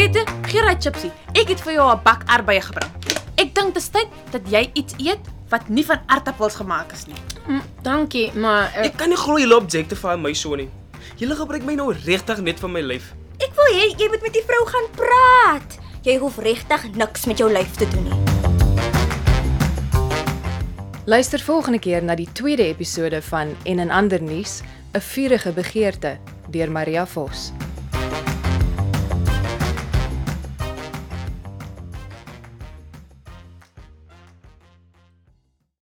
Grete, gee ry chipsie. Ek het vir jou 'n bak aardbeie gebring. Ek dink dit is tyd dat jy iets eet wat nie van aardappels gemaak is nie. Mm, dankie, maar uh... ek kan nie glo jy loop objectify my so nie. Jy gebruik my nou regtig net vir my lyf. Ek wil hê jy moet met die vrou gaan praat. Jy hoef regtig niks met jou lyf te doen nie. Luister volgende keer na die tweede episode van En 'n ander nuus, 'n vurige begeerte deur Maria Vos.